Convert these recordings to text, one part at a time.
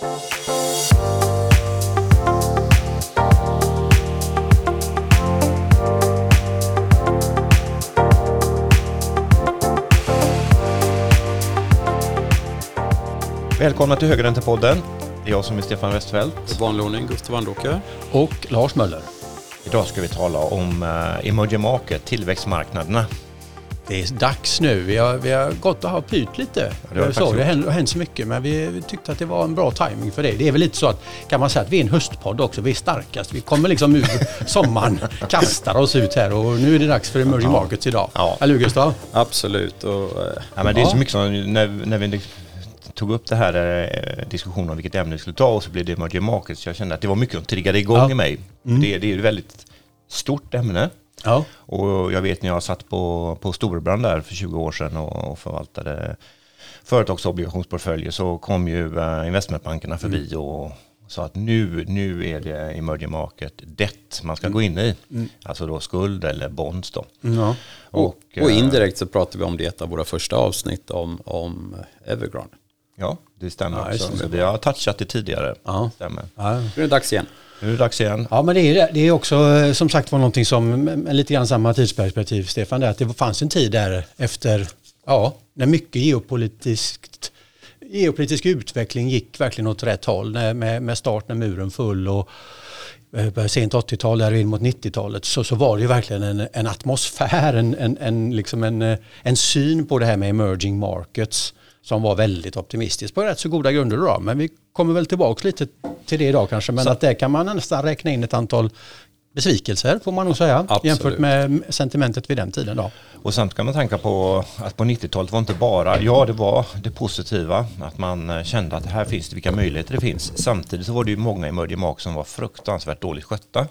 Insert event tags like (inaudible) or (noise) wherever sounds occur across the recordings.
Välkomna till Högräntepodden. Det är jag som är Stefan Westfeldt. I vanlig ordning Gustav Wandåker. Och Lars Möller. Idag ska vi tala om uh, emerging market, tillväxtmarknaderna. Det är dags nu. Vi har, vi har gått och har pyrt lite. det har det, så, det har hänt så mycket men vi tyckte att det var en bra timing för det. Det är väl lite så att kan man säga att vi är en höstpodd också. Vi är starkast. Vi kommer liksom ur (laughs) sommaren, kastar oss ut här och nu är det dags för emerging ja. markets idag. Ja. Eller hur Gustav? Absolut. Och, uh, ja, men det är så mycket som när, när vi tog upp det här eh, diskussionen om vilket ämne vi skulle ta och så blev det emerging markets. Jag kände att det var mycket som triggade igång ja. i mig. Mm. Det, det är ett väldigt stort ämne. Ja. Och jag vet när jag satt på, på Storebrand där för 20 år sedan och, och förvaltade företagsobligationsportföljer så kom ju uh, investmentbankerna förbi mm. och sa att nu, nu är det emerging market det man ska mm. gå in i. Mm. Alltså då skuld eller bonds då. Ja. Och, och, och, indirekt så pratar vi om det i ett av våra första avsnitt om, om Evergrande. Ja, det stämmer ja, också. Så vi har touchat det tidigare. Ja. Stämmer. Ja. Nu är det dags igen. Nu är det dags igen. Ja, men det är, det är också eh, som sagt var någonting som, lite grann samma tidsperspektiv Stefan, att det fanns en tid där efter, ja, när mycket geopolitiskt geopolitisk utveckling gick verkligen åt rätt håll med, med start när muren full och eh, sent 80-tal där in mot 90-talet så, så var det ju verkligen en, en atmosfär, en, en, en, liksom en, eh, en syn på det här med emerging markets som var väldigt optimistisk på rätt så goda grunder då. Men vi kommer väl tillbaka lite till det idag kanske. Men så. att där kan man nästan räkna in ett antal besvikelser får man nog säga. Absolut. Jämfört med sentimentet vid den tiden då. Och sen kan man tänka på att på 90-talet var inte bara, ja det var det positiva, att man eh, kände att här finns det, vilka möjligheter det finns. Samtidigt så var det ju många emerging mark som var fruktansvärt dåligt skötta.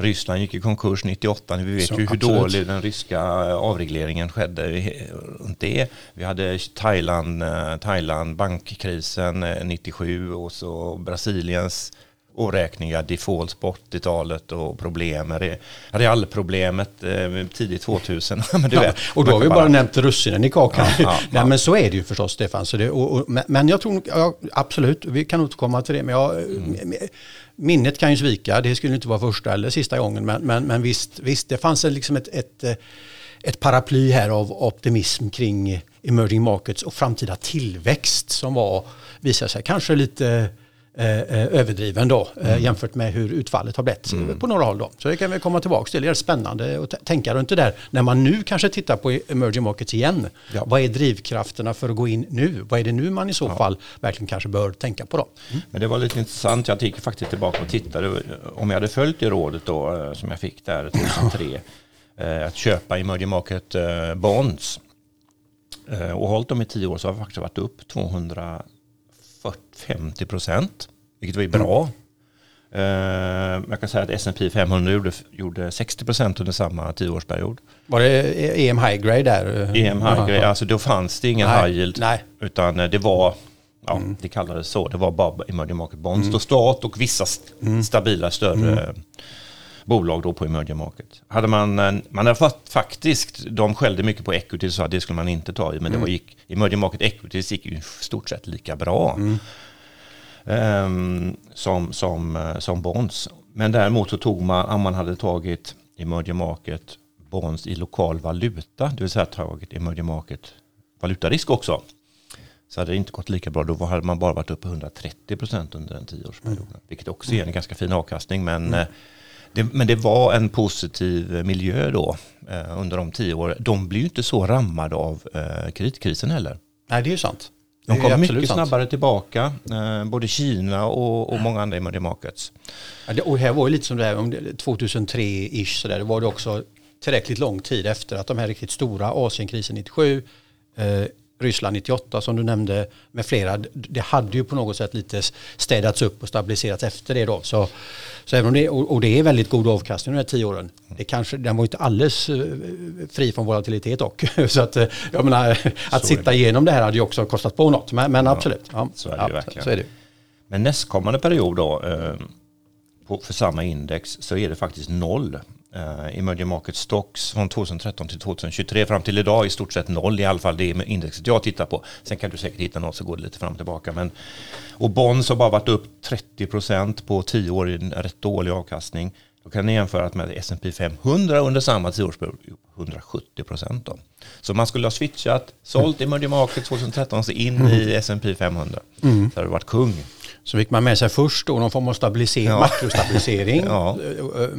Ryssland gick i konkurs 98. Vi vet Så, ju hur absolut. dålig den ryska avregleringen skedde runt det. Vi hade Thailand, eh, Thailand bankkrisen 97 och så Brasiliens oräkneliga defaults på 80-talet och problem realproblemet eh, tidigt 2000. (laughs) men du ja, vet, och då har vi bara, bara nämnt russinen i kakan. Ja, ja, Nej, men så är det ju förstås Stefan. Så det, och, och, men jag tror, ja, absolut, vi kan återkomma till det. Men jag, mm. Minnet kan ju svika, det skulle inte vara första eller sista gången. Men, men, men visst, visst, det fanns liksom ett, ett, eh, ett paraply här av optimism kring emerging markets och framtida tillväxt som var, visade sig kanske lite Eh, överdriven då eh, mm. jämfört med hur utfallet har blivit mm. på några håll då. Så det kan vi komma tillbaka till. Det är spännande att tänka runt det där när man nu kanske tittar på emerging markets igen. Ja. Vad är drivkrafterna för att gå in nu? Vad är det nu man i så ja. fall verkligen kanske bör tänka på då? Mm. Men det var lite intressant. Jag gick faktiskt tillbaka och tittade. Om jag hade följt det rådet då som jag fick där (laughs) 2003 att köpa emerging market bonds och hållit dem i tio år så har vi faktiskt varit upp 200 50 procent, vilket var bra. Mm. jag kan säga att S&P 500 gjorde, gjorde 60 procent under samma tioårsperiod. Var det EM High Grade där? EM High Grade, alltså då fanns det ingen Nej. high yield. Nej. Utan eh, det var, ja mm. det kallades så, det var bara emerging market bonds. Mm. Då stat och vissa mm. stabila större mm. Bolag då på emerging market. Hade man, man hade fått, faktiskt, de skällde mycket på equity och sa att det skulle man inte ta i, men mm. det var, gick, emerging market equities gick ju stort sett lika bra. Mm um, som, som, eh, som bonds. Men däremot så tog man, om man hade tagit emerging market bonds i lokal valuta, det vill säga tagit emerging market valutarisk också, så hade det inte gått lika bra. Då hade man bara varit uppe 130 procent under en tioårsperiod. Mm. Vilket också är en ganska fin avkastning. Men, mm. Eh, det, men det var en positiv miljö då eh, under de tio åren. De blir ju inte så rammade av eh, kreditkrisen heller. Nej, det är ju sant. De kom mycket sant. snabbare tillbaka, eh, både Kina och, och många andra emerging markets. Ja, det, och här var ju lite som det här, 2003-ish så där, det var det också tillräckligt lång tid efter att de här riktigt stora Asienkrisen 97, eh, Ryssland 98 som du nämnde med flera, det hade ju på något sätt lite städats upp och stabiliserats efter det då. Så, så även om det, och det är väldigt god avkastning de här tio åren, det kanske, den var inte alldeles eh, fri från volatilitet dock. (laughs) Så att, eh, jag menar, att så sitta igenom det här hade ju också kostat på något, men, men absolut. Ja, så är det ju verkligen. Så är det. Men nästkommande period då, eh, för samma index så är det faktiskt noll Uh, emerging market stocks från 2013 till 2023 fram till idag i stort sett noll i alla fall det är indexet jag tittar på. Sen kan du säkert hitta något så går det lite fram och tillbaka. Men, och bonds har bara varit upp 30 procent på 10 år i en rätt dålig avkastning. Då kan ni jämföra med S&P 500 under samma tioårsperiod, 170 procent. Så man skulle ha switchat, sålt emerging market 2013 så in mm. i S&P 500. Mm. Så hade det varit kung. Så fick man med sig först då någon form av stabilisering, ja. makrostabilisering (laughs) ja.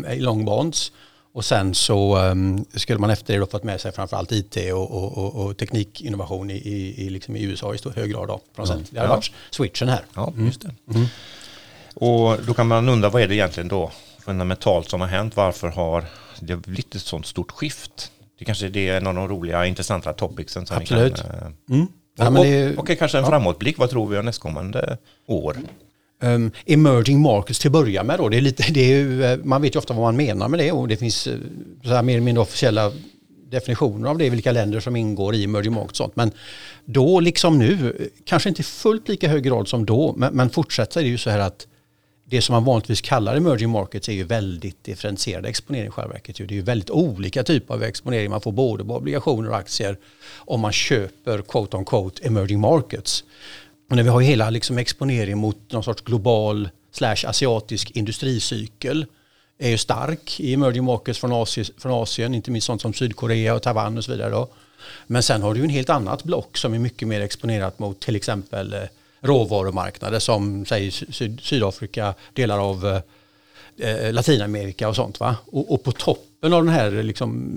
Eh, i long bonds. Och sen så um, skulle man efter det då fått med sig framförallt IT och, och, och, och teknikinnovation i, i, liksom i USA i stor hög grad. Då, något sätt. Det hade ja. varit switchen här. Ja, just det. Mm. Och då kan man undra vad är det egentligen då fundamentalt som har hänt? Varför har det blivit ett sånt stort skift? Det kanske det är en av de roliga, intressanta topicsen. Absolut. Kan, uh, mm. Ja, och, det, och, och, kanske en ja. framåtblick. Vad tror vi om nästkommande år? Um, emerging markets till att börja med då. Det är lite, det är eh, man vet ju ofta vad man menar med det och det finns eh, så här mer eller mindre officiella definitioner av det, vilka länder som ingår i emerging markets och sånt. Men då liksom nu, kanske inte fullt lika hög grad som då, men, men är det ju så här att det som man vanligtvis kallar emerging markets är ju väldigt differentierad exponering i själva verket. Det är ju väldigt olika typer av exponering. Man får både på obligationer och aktier om man köper quote on quote emerging markets. Och när vi har hela liksom exponering mot någon sorts global slash asiatisk industricykel är ju stark i emerging markets från Asien, från Asien, inte minst sånt som Sydkorea och Taiwan och så vidare. Då. Men sen har du ju en helt annat block som är mycket mer exponerat mot till exempel eh, råvarumarknader som säg, Syd Sydafrika, delar av eh, eh, Latinamerika och sånt. Va? Och, och, på toppen av den här liksom,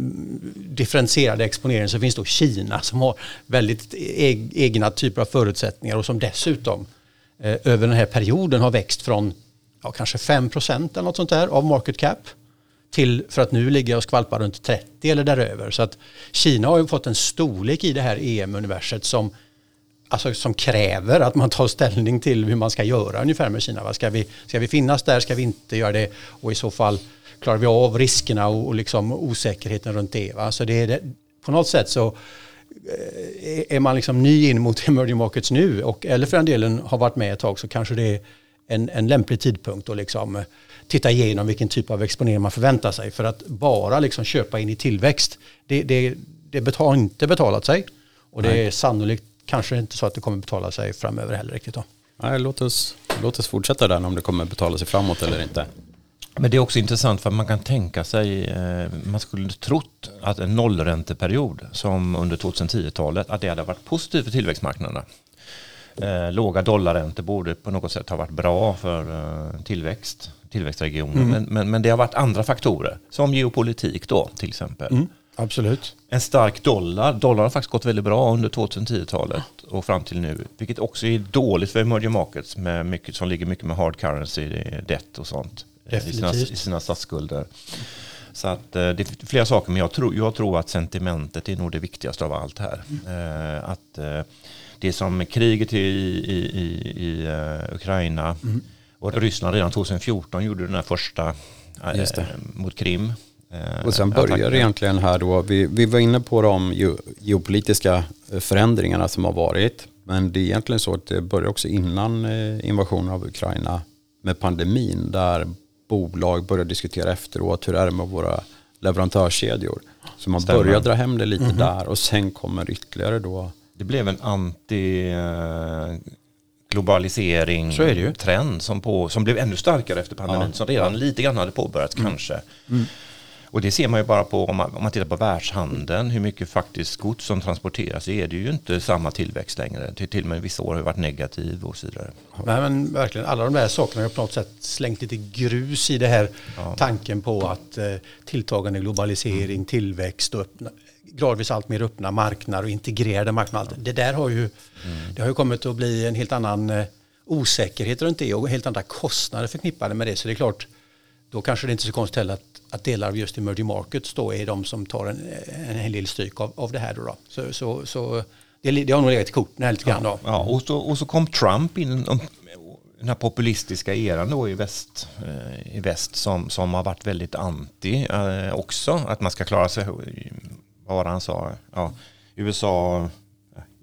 differentierade exponeringen så finns då Kina som har väldigt e egna typer av förutsättningar och som dessutom eh, över den här perioden har växt från ja, kanske 5 eller något sånt där av market cap till för att nu ligga och skvalpa runt 30 eller däröver. Så att Kina har ju fått en storlek i det här EM-universet som alltså, som kräver att man tar ställning till hur man ska göra ungefär med Kina. Va? Ska, vi, ska vi finnas där, ska vi inte göra det och i så fall klarar vi av riskerna och, och liksom osäkerheten runt det. Va? Så det är det, på något sätt så eh, är man liksom ny in mot (laughs) emerging markets nu och, eller för den delen har varit med ett tag så kanske det är en, en lämplig tidpunkt att liksom titta igenom vilken typ av exponering man förväntar sig. För att bara liksom köpa in i tillväxt, det, det, det har inte betalat sig. Och det Nej. är sannolikt kanske inte så att det kommer betala sig framöver heller riktigt. Då. Nej, låt, oss, låt oss fortsätta där om det kommer betala sig framåt eller inte. Men det är också intressant för man kan tänka sig, eh, man skulle trott att en nollränteperiod som under 2010-talet, att det hade varit positivt för tillväxtmarknaderna. Eh, låga dollarräntor borde på något sätt ha varit bra för eh, tillväxt, tillväxtregioner. Mm. Men, men, men, det har varit andra faktorer, som geopolitik då till exempel. Mm. Absolut. En stark dollar. Dollar har faktiskt gått väldigt bra under 2010-talet och fram till nu. Vilket också är dåligt för emerging markets med mycket, som ligger mycket med hard currency, debt och sånt. Definitivt. I sina, i sina statsskulder. Så att, eh, det är flera saker, men jag tror, jag tror att sentimentet är nog det viktigaste av allt här. Mm. Att eh, det som kriget i, i, i, i Ukraina mm. och Ryssland redan 2014 gjorde den här första mot Krim Eh, och sen börjar det egentligen här då, vi, vi var inne på de geopolitiska eh, förändringarna som har varit. Men det är egentligen så att det börjar också innan eh, invasionen av Ukraina med pandemin där bolag börjar diskutera efteråt hur är det med våra leverantörskedjor. Så man Stämmer. börjar dra hem det lite mm -hmm. där och sen kommer ytterligare då. Det blev en anti globalisering trend som, på, som blev ännu starkare efter pandemin ja. som redan lite grann hade påbörjats mm. kanske. Mm. Och det ser man ju bara på om man, om man tittar på världshandeln, hur mycket faktiskt gods som transporteras, så är det ju inte samma tillväxt längre. Till, till och med vissa år har det varit negativ och så vidare. Nej, men verkligen, alla de där sakerna har på något sätt slängt lite grus i det här ja. tanken på att eh, tilltagande globalisering, mm. tillväxt och öppna, gradvis allt mer öppna marknader och integrerade marknader. Ja. Det där har ju, mm. det har ju kommit att bli en helt annan eh, osäkerhet runt det och helt andra kostnader förknippade med det. Så det är klart, då kanske det inte är så konstigt heller att att delar av just emerging markets då är de som tar en, en hel del stryk av, av det här. Då, då. Så, så, så det, det har nog legat i korten lite grann. Då. Ja, och, så, och så kom Trump in, den här populistiska eran då i väst, eh, i väst som, som har varit väldigt anti eh, också. Att man ska klara sig, vad var det han sa? Ja, USA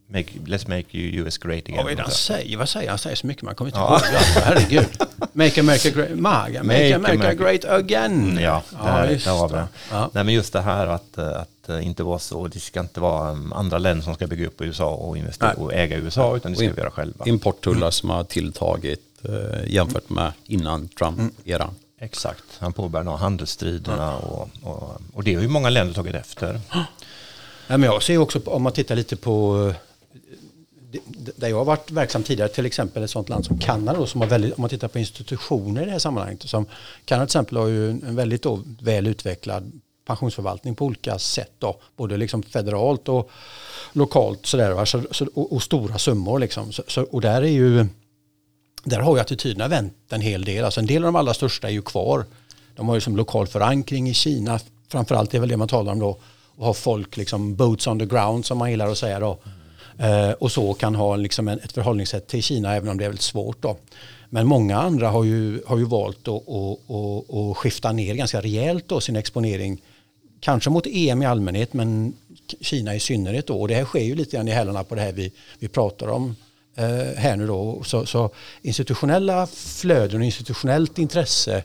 make, let's make you US great again. Vad är det han säger? Vad säger han? säger så mycket man kommer inte ihåg. Ja. Herregud. Make America great, Maga, make, make America, America, great again. Ja, ja just det. det. Ja. Nej, men just det här att, att inte vara så, det ska inte vara um, andra länder som ska bygga upp USA och investera och äga USA, utan det ska vi göra själva. Importtullar mm. som har tilltagit eh, jämfört med innan Trump-eran. Mm. Exakt, han påbörjade handelsstriderna och, och, och det har ju många länder tagit efter. Ja, men jag ser också, om man tittar lite på där jag har varit verksam tidigare, till exempel ett sådant land som Kanada, då, som har väldigt, om man tittar på institutioner i det här sammanhanget, som Kanada till exempel har ju en väldigt då, väl utvecklad pensionsförvaltning på olika sätt, då, både liksom federalt och lokalt sådär, så, så, och, och, stora summor. Liksom. Så, så, och där är ju där har ju attityderna vänt en hel del. Alltså en del av de allra största är ju kvar. De har ju som lokal förankring i Kina. Framförallt är väl det man talar om då. Och har folk liksom boots on the ground som man gillar att säga då. Mm. Eh, och så kan ha liksom en, ett förhållningssätt till Kina även om det är väldigt svårt då. Men många andra har ju, har ju valt att, att, att, att skifta ner ganska rejält då sin exponering. Kanske mot EM i allmänhet men Kina i synnerhet då. Och det här sker ju lite grann i hälarna på det här vi, vi pratar om Eh, här nu då. Så, så, institutionella flöden och institutionellt intresse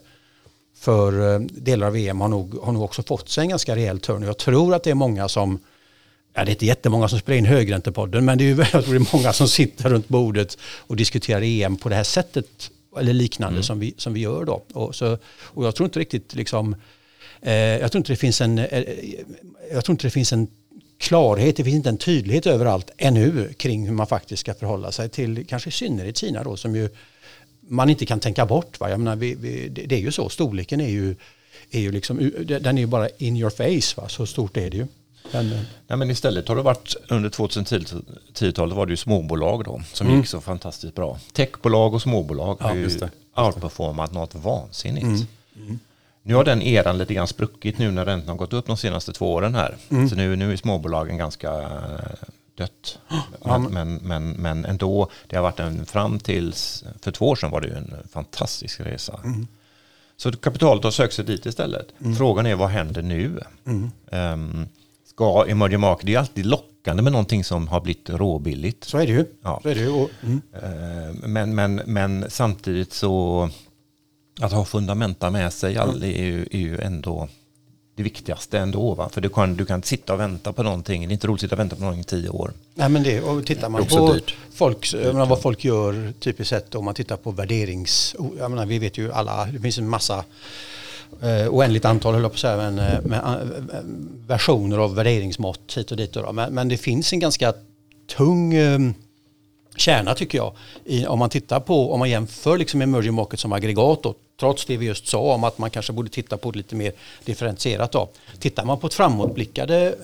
för eh, delar av EM har nog, har nog också fått sig en ganska rejäl törn. Jag tror att det är många som, ja det är inte jättemånga som spelar in högräntepodden, men det är ju (laughs) jag tror det är många som sitter runt bordet och diskuterar EM på det här sättet eller liknande mm. som, vi, som vi gör då. Och, så, och jag tror inte riktigt liksom, eh, jag tror inte det finns en, eh, jag tror inte det finns en klarhet, det finns inte en tydlighet överallt ännu kring hur man faktiskt ska förhålla sig till kanske i synnerhet Kina då som ju man inte kan tänka bort. Va? Jag menar, vi, vi, det är ju så, storleken är ju, är ju liksom, den är ju bara in your face, va? så stort är det ju. Men, eh, Nej, men istället har det varit under 2010-talet var det ju småbolag då som mm. gick så fantastiskt bra. Techbolag och småbolag ja, har ju outperformat något vansinnigt. Mm. Mm. Nu har den eran lite grann spruckit nu när räntan har gått upp de senaste två åren här. Mm. Så nu, nu är småbolagen ganska eh, dött. Men, men, men, men, ändå, det har varit en fram tills, för två år sedan var det ju en fantastisk resa. Mm. Så kapitalet har sökt sig dit istället. Mm. Frågan är vad händer nu? Um, ska emerging market, det är alltid lockande med någonting som har blivit råbilligt. Så är det ju. Ja. Så är det ju. Och, mm. uh, men, men, men samtidigt så att ha fundamenta med sig all, är, ju, är ju ändå det viktigaste ändå. Va? För du kan, du kan inte sitta och vänta på någonting. Det är inte roligt att sitta och vänta på någonting i tio år. Nej men det, och tittar man på folk, menar, vad folk gör typiskt sett om man tittar på värderings... Jag menar, vi vet ju alla, det finns en massa eh, oändligt antal, höll jag på att säga, men, eh, med, eh, versioner av värderingsmått hit och dit. Då, men, men det finns en ganska tung eh, kärna tycker jag. I, om man tittar på, om man jämför liksom emerging market som aggregat då, trots det vi just sa om att man kanske borde titta på det lite mer differentierat då. Tittar man på ett framåtblickade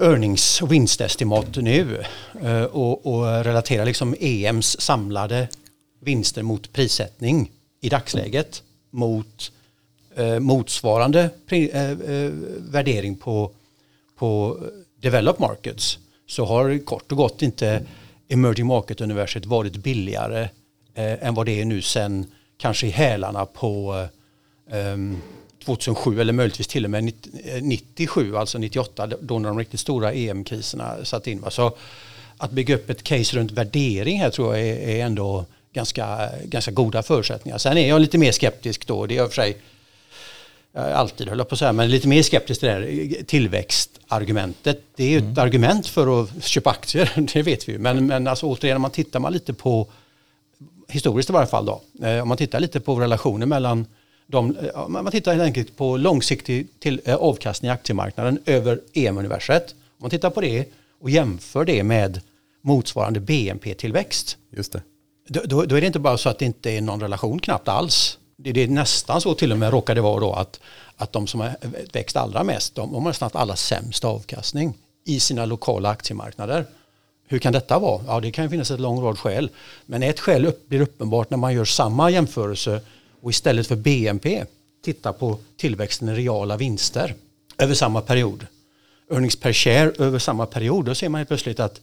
earnings och vinstestimat nu eh, och, och relaterar liksom EMs samlade vinster mot prissättning i dagsläget mot eh, Eh, motsvarande pri, eh, eh, värdering på, på developed markets så har kort och gott inte emerging market-universet varit billigare eh, än vad det är nu sen kanske i hälarna på eh, 2007 eller möjligtvis till och med 97, eh, alltså 98, då när de riktigt stora EM-kriserna satt in. Så att bygga upp ett case runt värdering här tror jag är, ändå ganska, ganska goda förutsättningar. Sen är jag lite mer skeptisk då, det är i och för sig alltid höll jag på att säga, men lite mer skeptisk till det här tillväxtargumentet. Det är ju mm. ett argument för att köpa aktier, (laughs) det vet vi ju. Men, men alltså, återigen, om man tittar man lite på, historiskt i varje fall då, eh, om man tittar lite på relationer mellan de, eh, man tittar helt enkelt på långsiktig till, eh, avkastning i aktiemarknaden över EM-universet. Om man tittar på det och jämför det med motsvarande BNP-tillväxt. Just det. Då, då, då, är det inte bara så att det inte är någon relation knappt alls det, det är nästan så till och med råkar det vara då att, att de som har växt allra mest, de, de har nästan allra sämst avkastning i sina lokala aktiemarknader. Hur kan detta vara? Ja, det kan ju finnas ett lång rad skäl. Men ett skäl upp, blir uppenbart när man gör samma jämförelse och istället för BNP tittar på tillväxten i reala vinster över samma period. Earnings per share över samma period. Då ser man plötsligt att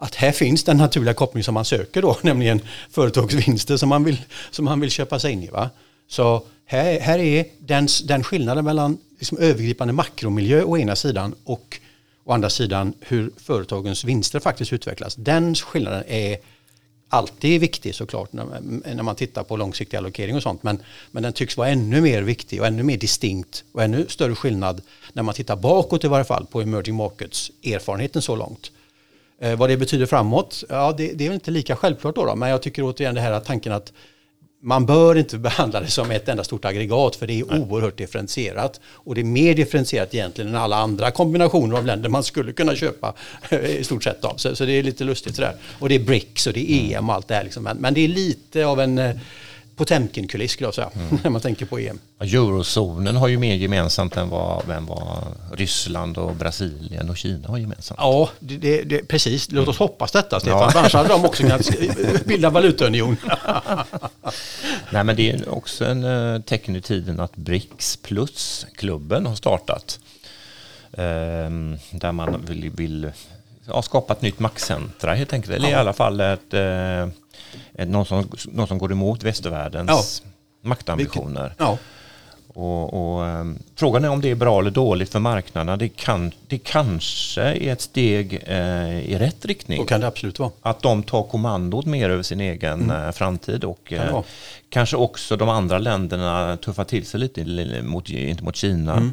att här finns den naturliga koppling som man söker då, (laughs) nämligen företagsvinster som man vill, som man vill köpa sig in i. Va? Så här, här är den, den skillnaden mellan liksom övergripande makromiljö å ena sidan och, å andra sidan hur företagens vinster faktiskt utvecklas. Den skillnaden är alltid viktig såklart när, när man tittar på långsiktig allokering och sånt. Men, men den tycks vara ännu mer viktig och ännu mer distinkt och ännu större skillnad när man tittar bakåt i varje fall på emerging markets erfarenheten så långt. Eh, vad det betyder framåt, ja det, det är väl inte lika självklart då, då, men jag tycker återigen det här att tanken att man bör inte (laughs) behandla det som ett enda stort aggregat för det är Nej. oerhört differentierat. Och det är mer differentierat egentligen än alla andra kombinationer av länder man skulle kunna köpa i stort sett. Då. Så, så det är lite lustigt sådär. Och det är BRICS och det är EM och allt det här. Liksom. Men, men det är lite av en eh, Potemkin-kuliss skulle jag säga, mm. (laughs) när man tänker på EM. Eurozonen har ju mer gemensamt än vad, än vad Ryssland och Brasilien och Kina har gemensamt. Ja, det, det, precis. Låt oss hoppas detta, Stefan. Ja. Annars hade de också kunnat (laughs) bilda valutaunion. (laughs) Nej, men det är också en uh, tecken i tiden att BRICS plus-klubben har startat. Uh, där man vill, vill ja, skapa ett nytt maktcentra helt enkelt. Eller ja. i alla fall ett... Uh, någon som, någon som går emot västvärldens ja. maktambitioner. Ja. Och, och um, frågan är om det är bra eller dåligt för marknaderna. Det, kan, det kanske är ett steg uh, i rätt riktning. Och kan det absolut vara. Att de tar kommandot mer över sin egen mm. uh, framtid och uh, kanske också de andra länderna tuffar till sig lite mot, mot Kina. Mm.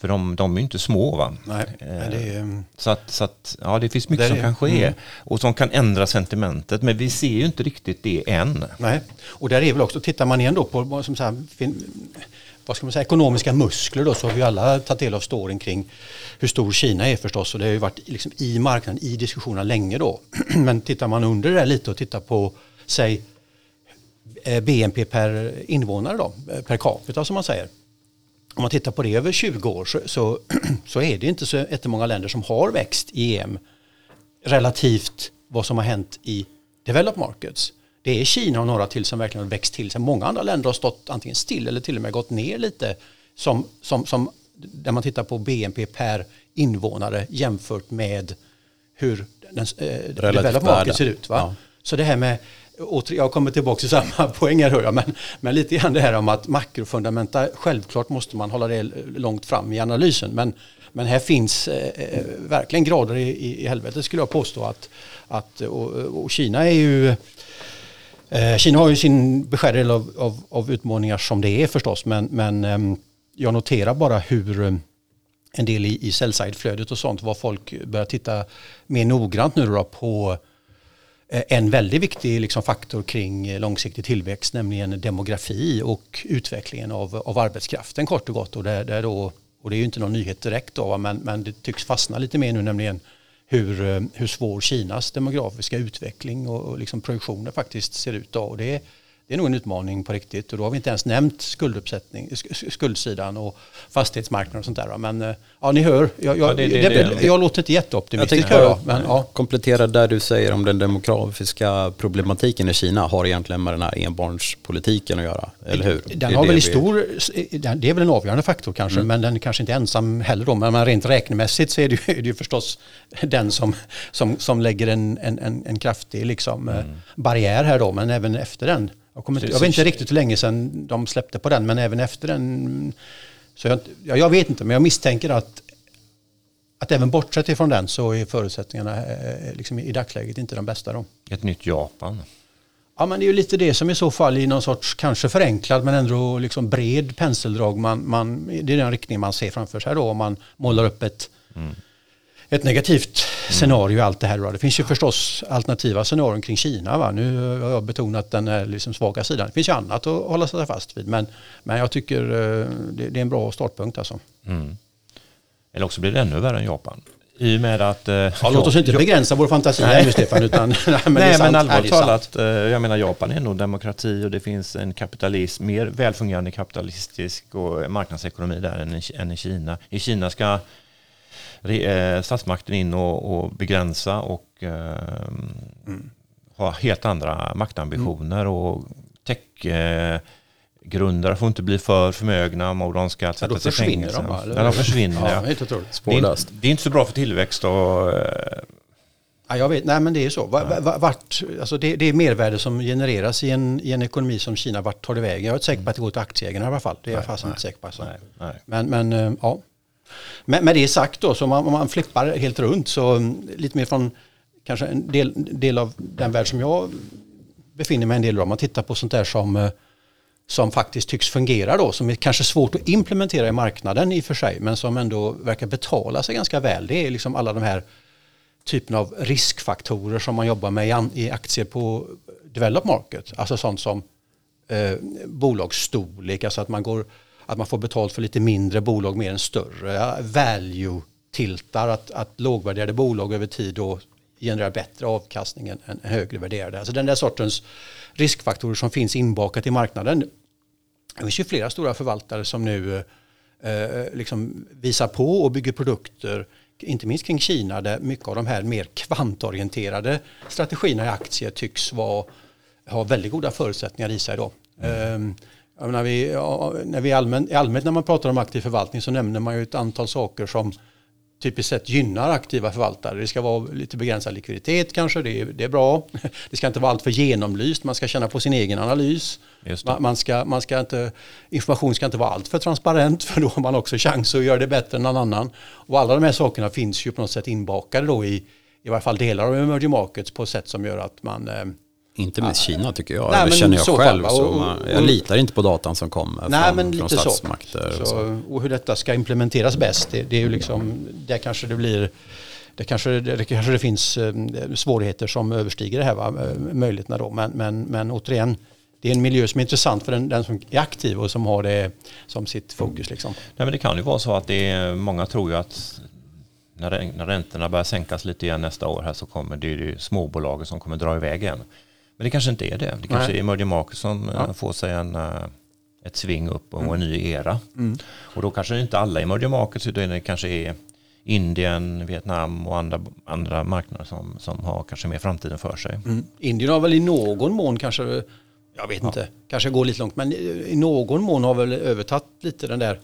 För de, de är ju inte små. Va? Nej, det är, mm. så att, så att, ja, det finns mycket det som kan ske mm. och som kan ändra sentimentet. Men vi ser ju inte riktigt det än. Nej, och där är väl också, tittar man igen då på som så här, vad ska man säga, ekonomiska muskler då, så har vi alla tagit del av storyn kring hur stor Kina är förstås. Och det har ju varit liksom i marknaden, i diskussionerna länge då. (clears throat) Men tittar man under det lite och tittar på, säg, eh, BNP per invånare då, eh, per capita som man säger om man tittar på det över 20 år så, så, (clears throat) så är det inte så jättemånga länder som har växt i EM relativt vad som har hänt i developed markets. Det är Kina och några till som verkligen har växt till sig. Många andra länder har stått antingen still eller till och med gått ner lite. Som, som, som, där man tittar på BNP per invånare jämfört med hur den, eh, developed market ser ut. Va? Ja. Så det här med jag kommer tillbaka till samma (laughs) poäng här hör jag, men, men lite grann det här om att makrofundamenta, självklart måste man hålla det långt fram i analysen, men, men här finns eh, eh verkligen grader i, i helvetet skulle jag påstå att, att och, och Kina är ju eh, Kina har ju sin beskärda del av, av, av, utmaningar som det är förstås, men, men eh, jag noterar bara hur eh, en del i, i sell-side-flödet och sånt, vad folk börjar titta mer noggrant nu då på Eh, en väldigt viktig liksom faktor kring eh, långsiktig tillväxt, nämligen demografi och utvecklingen av, av arbetskraften kort och gott. Och, det, det då, och det är ju inte någon nyhet direkt, då, men, men det tycks fastna lite mer nu, nämligen hur, eh, hur svår Kinas demografiska utveckling och, och liksom produktioner faktiskt ser ut. Då. Och det, det är nog en utmaning på riktigt och då har vi inte ens nämnt skulduppsättning, skuldsidan och fastighetsmarknaden och sånt där. Men eh, ja, ni hör, jag, jag, ja, det, det, det, jag låter inte jätteoptimistisk. Jag jag, men, ja. komplettera där du säger om den demografiska problematiken i Kina har egentligen med den här enbarnspolitiken att göra, eller hur? Den har väl i stor, det är väl en avgörande faktor kanske, mm. men den är kanske inte ensam heller då. Men rent räknemässigt så är det ju, är det ju förstås den som, som, som lägger en, en, en, en kraftig liksom, mm. barriär här då, men även efter den jag, inte, jag vet inte riktigt hur länge sedan de släppte på den, men även efter den. Så jag, jag vet inte, men jag misstänker att, att även bortsett ifrån den så är förutsättningarna eh, liksom i dagsläget inte de bästa. Då. Ett nytt Japan? Ja, men det är ju lite det som i så fall i någon sorts kanske förenklad men ändå liksom bred penseldrag. Man, man, det är den riktning man ser framför sig då om man målar upp ett mm ett negativt scenario i allt det här. Det finns ju förstås alternativa scenarion kring Kina. Va? Nu har jag betonat den här liksom svaga sidan. Det finns ju annat att hålla sig fast vid. Men, men jag tycker eh, det, det är en bra startpunkt. Alltså. Mm. Eller också blir det ännu värre än Japan. I och med att... Eh, ja, låt oss inte begränsa vår fantasi här nu Stefan. Utan, (laughs) nej, men, nej, men allvarligt talat, eh, jag menar Japan är nog demokrati och det finns en kapitalism, mer välfungerande kapitalistisk och marknadsekonomi där än, än i Kina. I Kina ska Eh, statsmakten in och, och begränsa och mm. ha helt andra maktambitioner mm. och tech grundare får inte bli för förmögna och de ska sätta ja, sig i fängelse. De, eller? Ja, de försvinner. ja, ja. Det, är, det är inte så bra för tillväxt och eh, Ja, jag vet, nej men det är så. Vart, alltså det, det är mervärde som genereras i en, i en ekonomi som Kina, vart tar det vägen? Jag är inte säker på att det går till aktieägarna i alla fall. Det är jag fast inte säker på. Alltså. Nej, nej. Men, men ja, men med det sagt då, så om man, om man flippar helt runt så mm, lite mer från kanske en del, del av den värld som jag befinner mig en del av. Om man tittar på sånt där som, eh, som faktiskt tycks fungera då, som är kanske svårt att implementera i marknaden i och för sig, men som ändå verkar betala sig ganska väl. Det är liksom alla de här typen av riskfaktorer som man jobbar med i aktier på Develop market. Alltså sånt som eh, bolagsstorlek, alltså att man, går, att man får betalt för lite mindre bolag mer än större. Value-tiltar, att, att lågvärderade bolag över tid då genererar bättre avkastning än, än högre värderade. Alltså den där sortens riskfaktorer som finns inbakat i marknaden. Det finns ju flera stora förvaltare som nu eh, liksom visar på och bygger produkter inte minst kring Kina där mycket av de här mer kvantorienterade strategierna i aktier tycks vara, ha väldigt goda förutsättningar i sig. Då. Mm. Um, när vi, när vi allmänt, allmänt när man pratar om aktiv förvaltning så nämner man ju ett antal saker som typiskt sett gynnar aktiva förvaltare. Det ska vara lite begränsad likviditet kanske, det är, det är bra. (laughs) Det ska inte vara alltför genomlyst, man ska känna på sin egen analys. Man ska, man ska inte, information ska inte vara alltför transparent (laughs) för då har man också chans att göra det bättre än någon annan. Och alla de här sakerna finns ju på något sätt inbakade då i, i varje fall delar av emerging markets på ett sätt som gör att man eh, inte med Kina tycker jag, nej, det känner jag själv. Fall, och, man, jag litar inte på datan som kommer nej, från, men lite från statsmakter. Så. Så, och hur detta ska implementeras bäst, det, det är ju liksom, där kanske det blir det kanske, det kanske det finns eh, svårigheter som överstiger det här, va? Eh, möjligheterna då. Men, men, men återigen, det är en miljö som är intressant för den, den, som är aktiv och som har det som sitt fokus. Liksom. Nej, men det kan ju vara så att det är, många tror ju att när, när räntorna börjar sänkas lite igen nästa år här så kommer det ju småbolagen som kommer dra iväg igen. Men det kanske inte är det. Det kanske Nej. är emerging markets som ja. Eh, får sig en, eh, ett sving upp och mm. en ny era. Mm. Och då kanske inte alla emerging markets utan det kanske är Indien, Vietnam och andra, andra marknader som, som har kanske mer framtiden för sig. Mm. Indien har väl i någon mån kanske, jag vet ja. inte, kanske går lite långt, men i någon mån har väl övertagit lite den där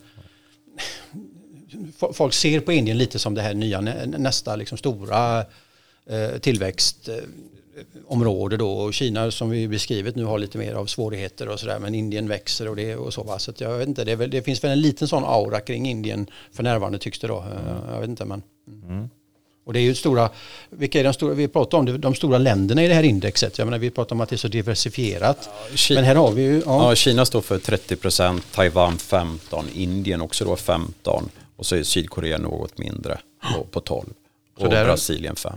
folk ser på Indien lite som det här nya nästa liksom stora eh, tillväxt område då och Kina som vi beskrivit nu har lite mer av svårigheter och sådär men Indien växer och det och så va. så att jag vet inte det, väl, det, finns väl en liten sån aura kring Indien för närvarande tycks det då mm. jag vet inte men mm. och det är ju stora vilka är de stora vi pratar om de stora länderna i det här indexet jag menar vi pratar om att det är så diversifierat ja, Kina, men här har vi ju ja. ja Kina står för 30 procent Taiwan 15 Indien också då 15 och så är Sydkorea något mindre på, på 12 och Brasilien 5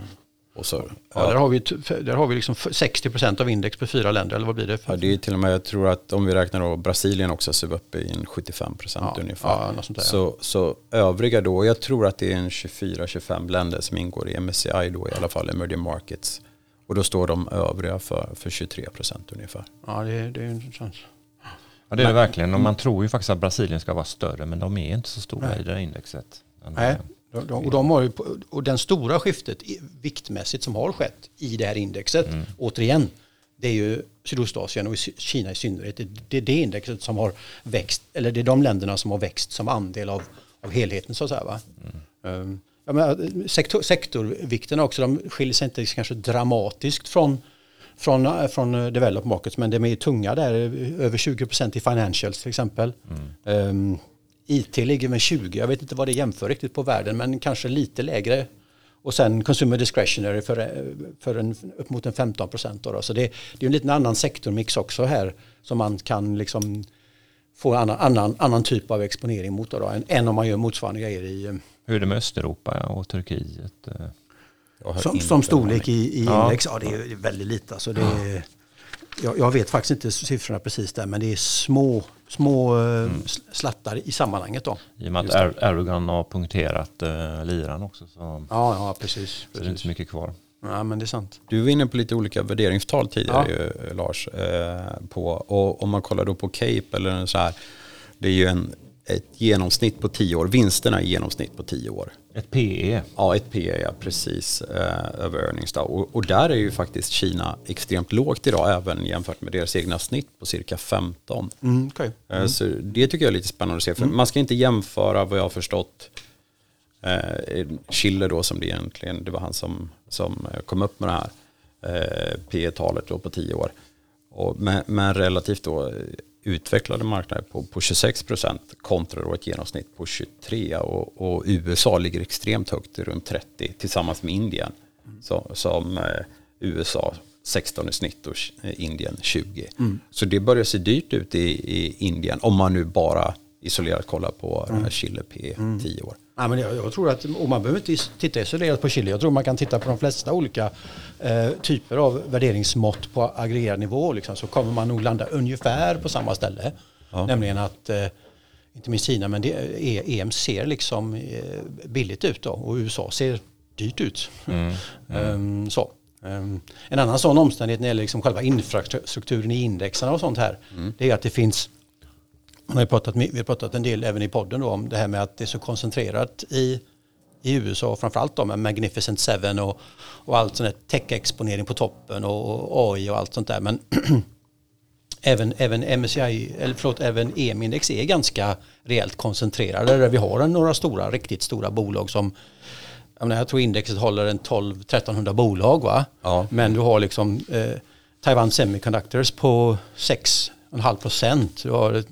och så, ja, Där har vi, där har vi liksom 60% av index på fyra länder, eller vad blir det? Ja, det är till och med, jag tror att om vi räknar då Brasilien också så är vi uppe i en 75 ja, ungefär. Ja, där, så, så övriga då, jag tror att det är en 24-25 länder som ingår i MSCI då i alla fall, emerging markets. Och då står de övriga för, för 23% ungefär. Ja, det, det är intressant. Ja, det är det verkligen. Och man tror ju faktiskt att Brasilien ska vara större, men de är inte så stora Nej. i det här indexet. Nej, och, de har ju, och den stora skiftet viktmässigt som har skett i det här indexet, mm. återigen, det är ju Sydostasien och Kina i synnerhet. Det, det är det indexet som har växt, eller det är de länderna som har växt som andel av, av helheten så att säga. Va? Mm. Um, ja, men sektor, sektorvikterna också, de skiljer sig inte kanske dramatiskt från från, från developed markets men de är tunga där, över 20% i financials till exempel. Mm. Um, IT ligger med 20, jag vet inte vad det jämför riktigt på världen, men kanske lite lägre. Och sen consumer discretionary för, för en, upp mot en 15 procent. Så det, det är en liten annan sektormix också här som man kan liksom få annan, annan, annan typ av exponering mot då, än, än om man gör motsvarande grejer i... Hur är det med Östeuropa och Turkiet? Som, som storlek i, i ja. index, ja det är väldigt lite. Alltså det, ja. Jag, jag vet faktiskt inte siffrorna precis där men det är små små eh, mm. slattar i sammanhanget. Då. I och med att Erdogan har punkterat uh, liran också. Så ja, ja, precis. Så precis. det är inte så mycket kvar. Ja, men det är sant. Du var inne på lite olika värderingstal tidigare ja. ju, Lars. Eh, på, och om man kollar då på Cape eller så här. Det är ju en ett genomsnitt på tio år. Vinsterna i genomsnitt på tio år. Ett PE? Ja, ett PE, ja, precis. Eh, över earnings då. Och, och, där är ju faktiskt Kina extremt lågt idag, även jämfört med deras egna snitt på cirka 15. Mm, okay. Eh, mm. Så det tycker jag är lite spännande att se. För mm. Man ska inte jämföra vad jag har förstått eh, Schiller då som det egentligen, det var han som, som kom upp med det här eh, PE-talet då på tio år. Och, men, men relativt då utvecklade marknader på, på 26 procent kontra då ett genomsnitt på 23 och, och, USA ligger extremt högt, runt 30 tillsammans med Indien. Så, som eh, USA 16 i snitt och eh, Indien 20. Mm. Så det börjar se dyrt ut i, i Indien om man nu bara isolerat kollar på mm. den här Chile P 10 år. Ja, men jag, jag, tror att, och man behöver inte titta isolerat på Chile, jag tror man kan titta på de flesta olika eh, typer av värderingsmått på aggregerad nivå. Liksom, så kommer man nog landa ungefär på samma ställe. Ja. Nämligen att, eh, inte minst Kina, men det, EM ser liksom eh, billigt ut då, och USA ser dyrt ut. Mm. Mm. (laughs) um, så. Um, en annan sån omständighet när det gäller liksom själva infrastrukturen i indexarna och sånt här, mm. det är att det finns man har pratat, vi har pratat en del även i podden då, om det här med att det är så koncentrerat i, i USA, framförallt då med Magnificent Seven och, och allt sån här tech-exponering på toppen och, och, AI och allt sånt där. Men (clears throat) även, även MSCI, eller förlåt, även EM-index är ganska rejält koncentrerade där vi har några stora, riktigt stora bolag som jag, menar, jag tror indexet håller en 12-1300 bolag va? Ja. Men du har liksom eh, Taiwan Semiconductors på 6,5 procent. Du har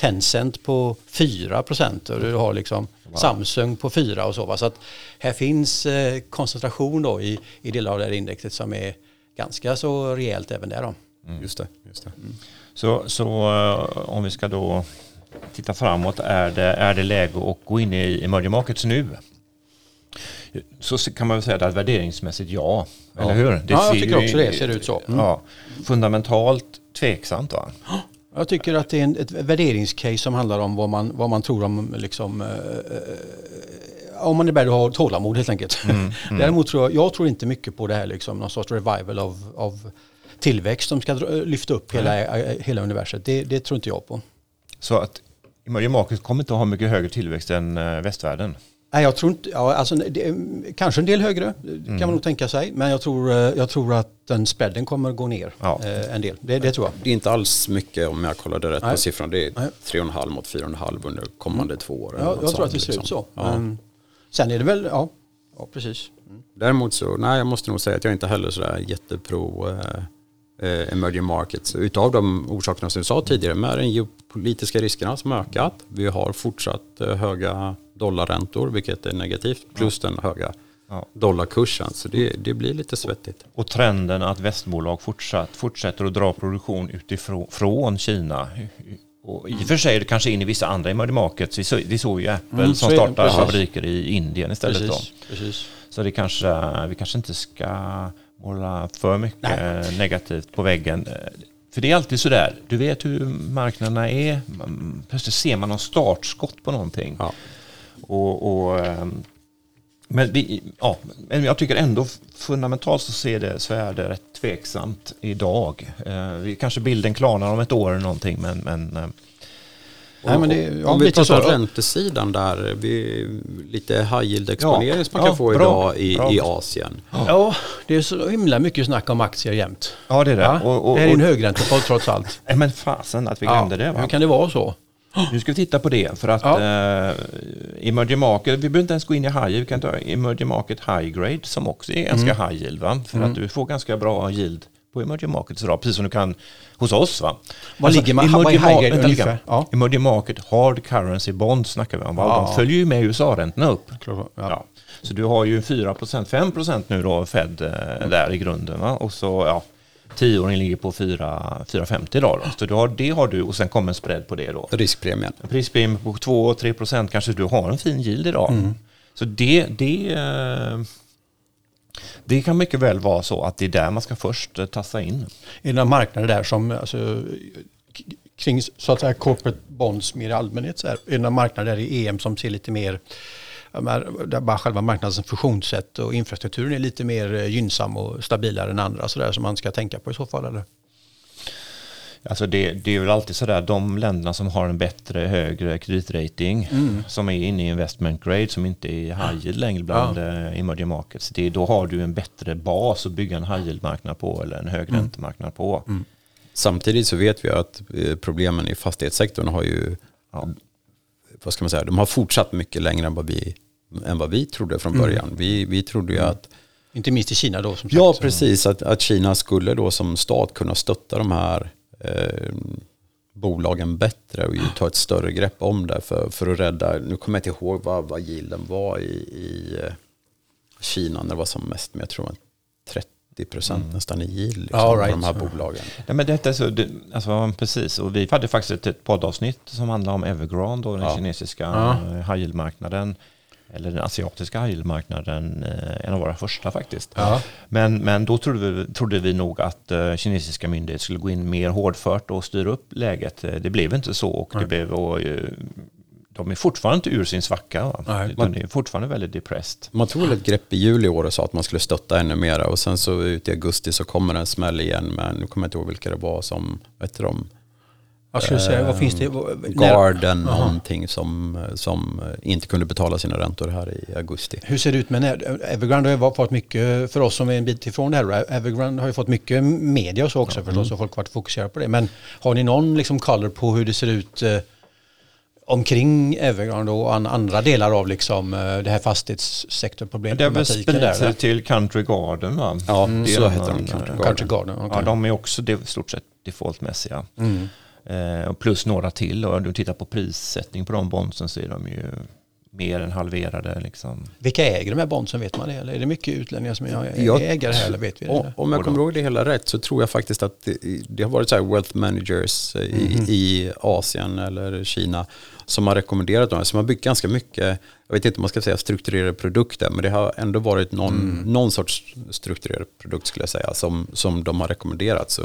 Tencent på 4 procent och du har liksom wow. Samsung på 4 och så. Va? Så att här finns eh, koncentration då i, i delar av det här indexet som är ganska så rejält även där. Då. Mm. Just det. Just det. Mm. Så, så uh, om vi ska då titta framåt, är det, är det läge att gå in i emerging markets nu? Så kan man väl säga att värderingsmässigt ja, ja. eller hur? Det ja, jag tycker också det ser ut så. Mm. Ja, fundamentalt tveksamt va? Jag tycker att det är en, ett värderingscase som handlar om vad man, vad man tror om liksom, eh, eh om man är beredd att ha tålamod helt enkelt. Mm, mm. (laughs) Däremot tror jag, jag tror inte mycket på det här liksom, någon sorts revival av, av tillväxt som ska lyfta upp hela, mm. hela universet. Det, det, tror inte jag på. Så att emerging markets kommer inte att ha mycket högre tillväxt än eh, västvärlden? Nej, jag tror inte, ja, alltså, det, kanske en del högre mm. kan man nog tänka sig. Men jag tror, eh, jag tror att den spreaden kommer gå ner ja. eh, en del. Det, det, tror jag. Det är inte alls mycket om jag kollade rätt Nej. på siffran. Det är 3,5 mot 4,5 under kommande mm. två år. Ja, jag tror att det ser liksom. ut så. Ja. Men sen är det väl, ja, ja precis. Mm. Däremot så, nej jag måste nog säga att jag inte heller sådär jättepro eh, eh, emerging markets. Utav de orsakerna som vi sa tidigare med den geopolitiska riskerna som ökat. Vi har fortsatt eh, höga dollarräntor, vilket är negativt, plus ja. den höga ja. dollarkursen. Så det, det, blir lite svettigt. Och trenden att västbolag fortsatt, fortsätter att dra produktion utifrån från Kina. Och I och för sig är det kanske in i vissa andra emerging markets. Vi, så, vi såg ju Apple mm, som startar fabriker i Indien istället. Precis, då. Precis. Så det kanske, vi kanske inte ska måla för mycket Nej. negativt på väggen. För det är alltid sådär, du vet hur marknaderna är, plötsligt ser man någon startskott på någonting. Ja. Och, och, ehm, men, vi, ja, men jag tycker ändå fundamentalt så, ser det, så är det rätt tveksamt idag. Eh, kanske bilden klarnar om ett år eller någonting men, men eh, Nej, men det, om vi pratar räntesidan där, vi, lite high yield exponering ja, som man kan få bra, idag i, bra. i Asien. Ja. ja. det är så himla mycket snack om aktier jämt. Ja, det är det. Ja, och, och, det här är en högräntepodd trots allt. (laughs) Nej, men fasen att vi glömde det. Va? Hur kan det vara så? Nu ska vi titta på det för att ja. eh, emerging market, vi behöver inte ens gå in i high yield, vi kan ta emerging market high grade som också är ganska mm. high yield. Va? För mm. att du får ganska bra yield på emerging markets idag, precis som du kan hos oss. Va? Vad alltså, ligger man emerging, ma vänta, ungefär? Ja. emerging market hard currency bonds snackar vi om. Ja. De följer ju med USA-räntorna upp. Ja. ja. Så du har ju 4% 5% nu då Fed eh, där i grunden. Va? Och så ja, Tioåringen ligger på 4,50 idag. Då. Så du har, det har du och sen kommer en spread på det då. Riskpremien. Prispremien på 2-3 procent kanske du har en fin yield idag. Mm. Så det, det, eh, det kan mycket väl vara så att det är där man ska först eh, tassa in. Är det marknader där som alltså, kring så att säga corporate bonds mer i allmänhet så här, är det marknader i EM som ser lite mer där bara själva marknadens funktionssätt och infrastrukturen är lite mer eh, gynnsam och stabilare än andra så där som man ska tänka på i så fall eller? Alltså det, det, är väl alltid sådär, de länderna som har en bättre, högre kreditrating, mm. som är inne i investment grade, som inte är high yield längre bland ja. Eh, emerging markets, det, då har du en bättre bas att bygga en high yield-marknad på eller en högräntemarknad mm. på. Mm. Samtidigt så vet vi att eh, problemen i fastighetssektorn har ju ja vad ska man säga, de har fortsatt mycket längre än vad vi, än vad vi trodde från mm. början. Mm. Vi, vi trodde ju mm. att inte minst i Kina då? Som ja, sagt. precis. Att, att Kina skulle då som stat kunna stötta de här eh, bolagen bättre och ta ett större grepp om det för, för att rädda, nu kommer jag inte ihåg vad, vad yielden var i, i eh, Kina när det var som mest, men jag tror 30 procent mm. nästan i yield liksom, All right. på de här bolagen. Ja, men detta är så, det, alltså, precis, och vi hade faktiskt ett, ett poddavsnitt som handlade om Evergrande och den ja. kinesiska ja. high yield-marknaden eller den asiatiska high-marknaden, eh, en av våra första faktiskt. Ja. Men, men då trodde vi, trodde vi nog att uh, kinesiska myndigheter skulle gå in mer hårdfört och styra upp läget. Eh, det blev inte så och det blev, och, de är fortfarande inte ur sin svacka. Nej, man, de är fortfarande väldigt depressed. Man tog ett grepp i juli i år och sa att man skulle stötta ännu mera och sen så ut i augusti så kommer en smäll igen men nu kommer jag inte ihåg vilka det var som, vet du, de jag skulle säga, vad finns det? Garden, Aha. någonting som, som inte kunde betala sina räntor här i augusti. Hur ser det ut med Evergrande har ju fått mycket, för oss som är en bit ifrån det här, Evergrande har ju fått mycket media och så också ja. förstås mm. och folk har varit fokuserade på det. Men har ni någon liksom color på hur det ser ut eh, omkring Evergrande och andra delar av liksom, eh, det här fastighetssektorproblemet? Det har väl spridit sig till Country Garden va? Ja, mm. så heter de. Country Garden. Country Garden okay. Ja, de är också i stort sett defaultmässiga. Mm. Eh, plus några till och om du tittar på prissättning på de bondsen så är de ju mer än halverade. Liksom. Vilka äger de här bondsen, vet man det? Eller är det mycket utlänningar som är jag, ägare här? Eller vet vi det? Om jag kommer ihåg det hela rätt så tror jag faktiskt att det, det har varit så wealth managers i, mm. i, Asien eller Kina som har rekommenderat dem. Som har byggt ganska mycket, jag vet inte om man ska säga strukturerade produkter, men det har ändå varit någon, mm. någon sorts strukturerad produkt skulle jag säga som, som de har rekommenderat. Så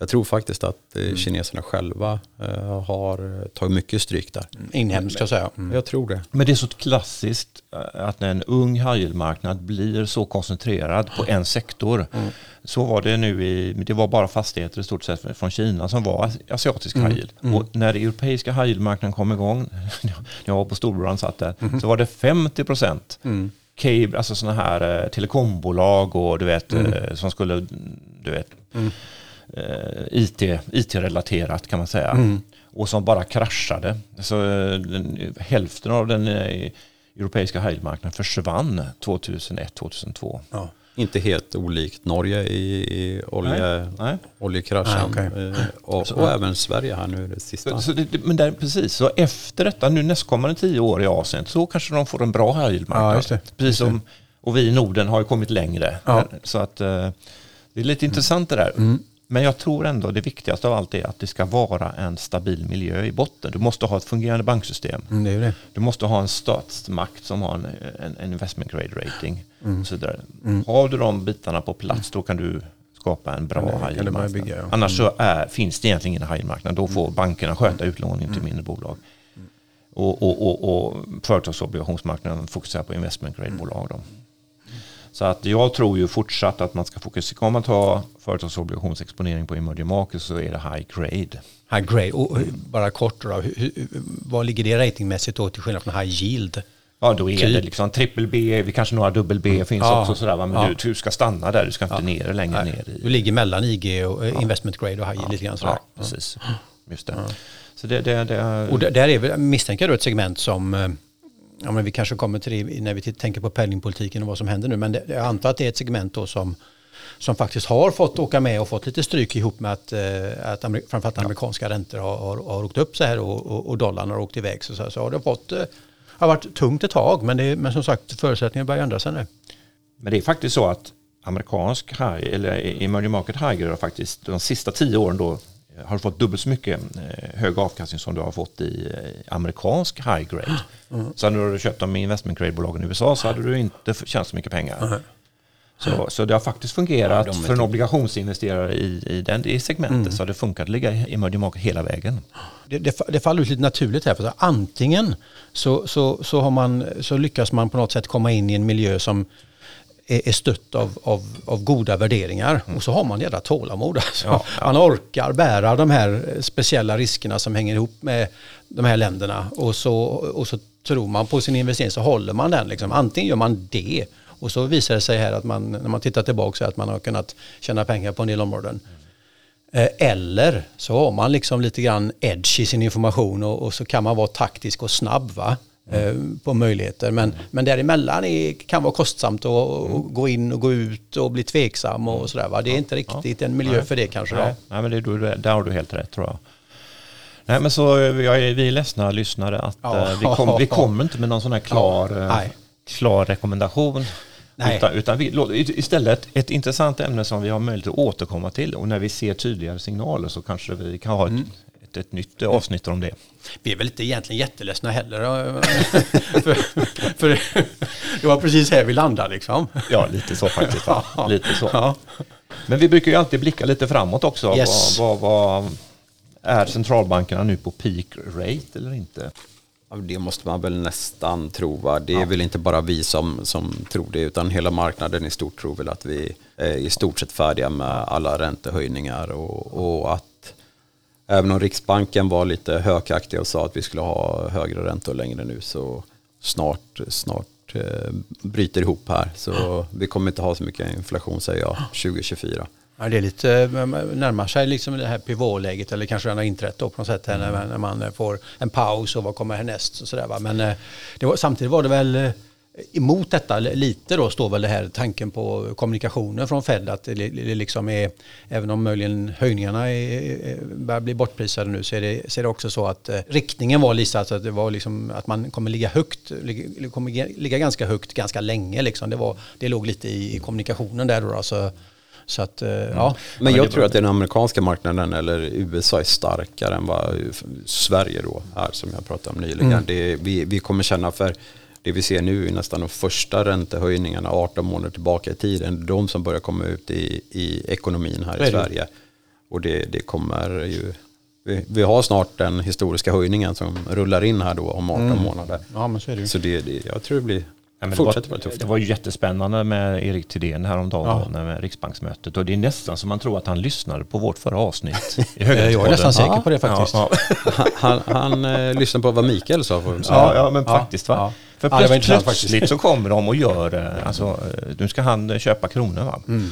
jag tror faktiskt att eh, mm. kineserna själva eh, har tagit mycket stryk där. Mm. Inhemskt ska jag säga. Mm. Jag tror det. Men det är så klassiskt eh, att när en ung high blir så koncentrerad på en sektor. Mm. Så var det nu i, det var bara fastigheter i stort sett från Kina som var asiatisk mm. high mm. Och när den europeiska high kom igång, (laughs) när jag var på Storbrädan satt där, mm. så var det 50 procent cable, alltså sådana här telekombolag och du vet, som skulle, du vet, eh, IT, IT-relaterat kan man säga. Mm. Och som bara kraschade. Så, den, hälften av den eh, europeiska höjdmarknaden försvann 2001-2002. Ja. Inte helt olikt Norge i, i olje, nej, nej. oljekraschen. Nej, okay. Eh, och, så, och även Sverige här nu det sista. Så, så det, men där, precis, så efter detta nu nästkommande tio år i Asien så kanske de får en bra höjdmarknad. Ja, precis som, och vi i Norden har ju kommit längre. Ja. Så att eh, det är lite mm. intressant det där. Mm. Men jag tror ändå det viktigaste av allt är att det ska vara en stabil miljö i botten. Du måste ha ett fungerande banksystem. Mm, det det. Du måste ha en statsmakt som har en, en, en investment grade rating. Mm. Och så vidare. Mm. Har du de bitarna på plats då kan du skapa en bra ja, high marknad ja. Annars så mm. är, finns det egentligen ingen high marknad. Då får mm. bankerna sköta utlåningen till mindre bolag. Och, och, och, och företagsobligationsmarknaden fokuserar på investment grade-bolag. Så att jag tror ju fortsatt att man ska fokusera, om man tar företagsobligationsexponering på emerging markets så är det high grade. High grade, och bara kort då, vad ligger det ratingmässigt då till skillnad från high yield? Ja, då är typ. det liksom trippel B, vi kanske några dubbel B finns ja, också sådär, men ja. du, du, ska stanna där, du ska inte ja. ner längre Nej. ner. I. Du ligger mellan IG och eh, investment grade och high yield lite grann sådär. Ja, precis. Just det. Så det, det, det, och där är misstänker du ett segment som eh, ja, men vi kanske kommer till det när vi tänker på penningpolitiken och vad som händer nu. Men det, jag antar att det är ett segment då som, som faktiskt har fått åka med och fått lite stryk ihop med att, eh, att framförallt amerikanska räntor har, har, har åkt upp så här och, och, och dollarn har åkt iväg. Så, så, så har det fått, eh, har varit tungt ett tag men, det, men som sagt förutsättningarna börjar ändra sig nu. Men det är faktiskt så att amerikansk high, eller emerging market high har faktiskt de sista tio åren då har du fått dubbelt så mycket eh, hög avkastning som du har fått i eh, amerikansk high grade. Mm. Så när du köpt de investment grade-bolagen i USA så hade du inte tjänat så mycket pengar. Mm. Så, så det har faktiskt fungerat ja, för en obligationsinvesterare i, i, den, i segmentet. Mm. Så har det funkat att ligga i emerging market hela vägen. Det, det, det, faller ut lite naturligt här. För antingen så, så, så, har man, så lyckas man på något sätt komma in i en miljö som är, är stött av, av, av goda värderingar. Mm. Och så har man jävla tålamod. Alltså. Ja, ja. Man orkar bära de här speciella riskerna som hänger ihop med de här länderna. Och så, och så tror man på sin investering så håller man den. Liksom. Antingen gör man det och så visar det sig här att man, när man tittar tillbaka, att man har kunnat tjäna pengar på en del områden. Mm. Eller så har man liksom lite grann edge i sin information och, och så kan man vara taktisk och snabb. Va? Eh, på möjligheter. Men, men däremellan är, kan vara kostsamt att mm. gå in och gå ut och bli tveksam och sådär. Va? Det är inte riktigt en miljö Nej. för det kanske. Nej, Nej men det, där har du helt rätt tror jag. Nej, men så är, vi är ledsna lyssnare att ja. vi, kom, vi (laughs) kommer inte med någon sån här klar, ja. klar rekommendation. Nej. Utan, utan vi, istället ett intressant ämne som vi har möjlighet att återkomma till och när vi ser tydligare signaler så kanske vi kan ha ett, mm. Ett, ett nytt avsnitt om det. Vi är väl inte egentligen jätteledsna heller. (laughs) för, för det var precis här vi landade liksom. Ja, lite så faktiskt. Ja. Lite så. Ja. Men vi brukar ju alltid blicka lite framåt också. Yes. Vad, vad, vad, är centralbankerna nu på peak rate eller inte? Det måste man väl nästan tro. Va? Det är ja. väl inte bara vi som, som tror det utan hela marknaden i stort tror väl att vi är i stort sett färdiga med alla räntehöjningar och, och att även om Riksbanken var lite hökaktig och sa att vi skulle ha högre räntor längre nu så snart, snart eh, bryter ihop här. Så vi kommer inte ha så mycket inflation säger jag 2024. Ja, det är lite, närmar sig liksom det här pivotläget eller kanske den har inträtt då på något sätt mm. när, man får en paus och vad kommer härnäst och sådär. Men eh, det var, samtidigt var det väl eh, emot detta lite då står väl det här tanken på kommunikationen från Fed att det, liksom är, även om möjligen höjningarna är, börjar bli bortprisade nu så är, det, så är det också så att eh, riktningen var lite alltså att det var liksom att man kommer ligga högt, kommer ligga ganska högt ganska länge liksom. Det, var, det låg lite i, i kommunikationen där då. Alltså, så att, eh, mm. ja. Men jag tror att den amerikanska marknaden eller USA är starkare än vad Sverige då är som jag pratade om nyligen. Mm. Det, vi, vi kommer känna för det vi ser nu är nästan de första räntehöjningarna 18 månader tillbaka i tiden. De som börjar komma ut i, i ekonomin här i Sverige. Och det, det kommer ju vi, vi, har snart den historiska höjningen som rullar in här då om 18 mm. månader. Ja, men så är det ju. Så det, det, jag tror det blir Ja, det, var, det var ju jättespännande med Erik Thedéen häromdagen ja. med Riksbanksmötet. Och det är nästan som man tror att han lyssnade på vårt förra avsnitt. (laughs) I jag är nästan säker på det faktiskt. Ja, (laughs) han han eh, lyssnade på vad Mikael sa. För ja, ja, men faktiskt. Va? För plötsligt, plötsligt så kommer de och gör, eh, alltså, eh, nu ska han köpa kronor va? Mm.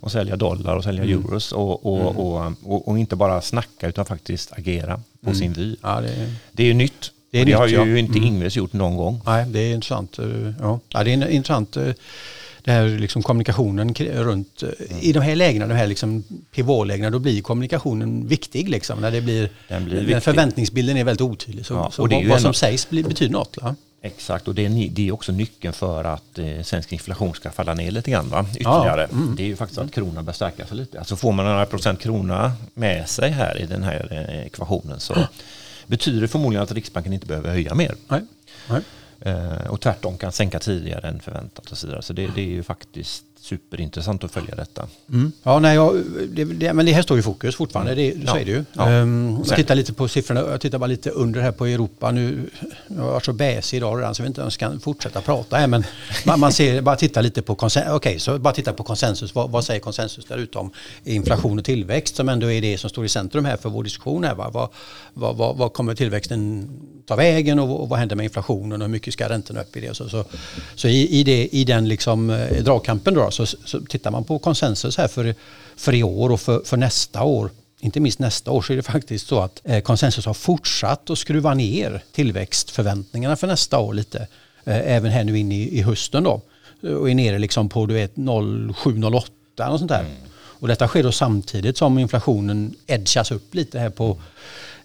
och sälja dollar och sälja mm. euros och, och, mm. och, och, och, inte bara snacka utan faktiskt agera på mm. sin vy. Ja, det, är... det är ju nytt. Det, är det har ju inte mm. Ingves gjort någon gång. Nej, det är intressant. Eh, ja. ja det är intressant eh, det här liksom kommunikationen runt, mm. i de här lägena, de här liksom pivotlägena, då blir kommunikationen viktig liksom. När det blir, Den blir när förväntningsbilden är väldigt otydlig. Så, ja, så vad, vad som sägs blir, betyder något. Ja. Exakt, och det är, det är också nyckeln för att eh, svensk inflation ska falla ner lite grann va? ytterligare. Ja, mm. Det är ju faktiskt att kronan bör stärka sig lite. Alltså får man några procent krona med sig här i den här ekvationen så (clears throat) betyder förmodligen att Riksbanken inte behöver höja mer. Nej. Nej. Eh, och tvärtom kan sänka tidigare än förväntat och så vidare. Så det, det är ju faktiskt superintressant att följa detta. Mm. Ja, nej, jag, det, det, men det här står i fokus fortfarande, det, så ja. är det ju. Ja. Um, jag tittar lite på siffrorna, jag tittar bara lite under här på Europa nu. Jag har varit så bäsig idag redan så jag vet inte jag ska fortsätta prata här men man, man ser, bara titta lite på konsensus, okay, så bara titta på konsensus, vad, vad, säger konsensus där ute om inflation och tillväxt som ändå är det som står i centrum här för vår diskussion här. Va? Vad, vad, vad, vad kommer tillväxten ta vägen och, och vad händer med inflationen och hur mycket ska räntorna upp i det? Så, så, så i, i, det, i den liksom eh, dragkampen då så, så tittar man på konsensus här för, för i år och för, för nästa år inte minst nästa år så är det faktiskt så att eh, konsensus har fortsatt att skruva ner tillväxtförväntningarna för nästa år lite. Eh, även här nu in i, i hösten då. Och är nere liksom på du vet 07-08 och sånt där. Mm. Och detta sker då samtidigt som inflationen edgas upp lite här på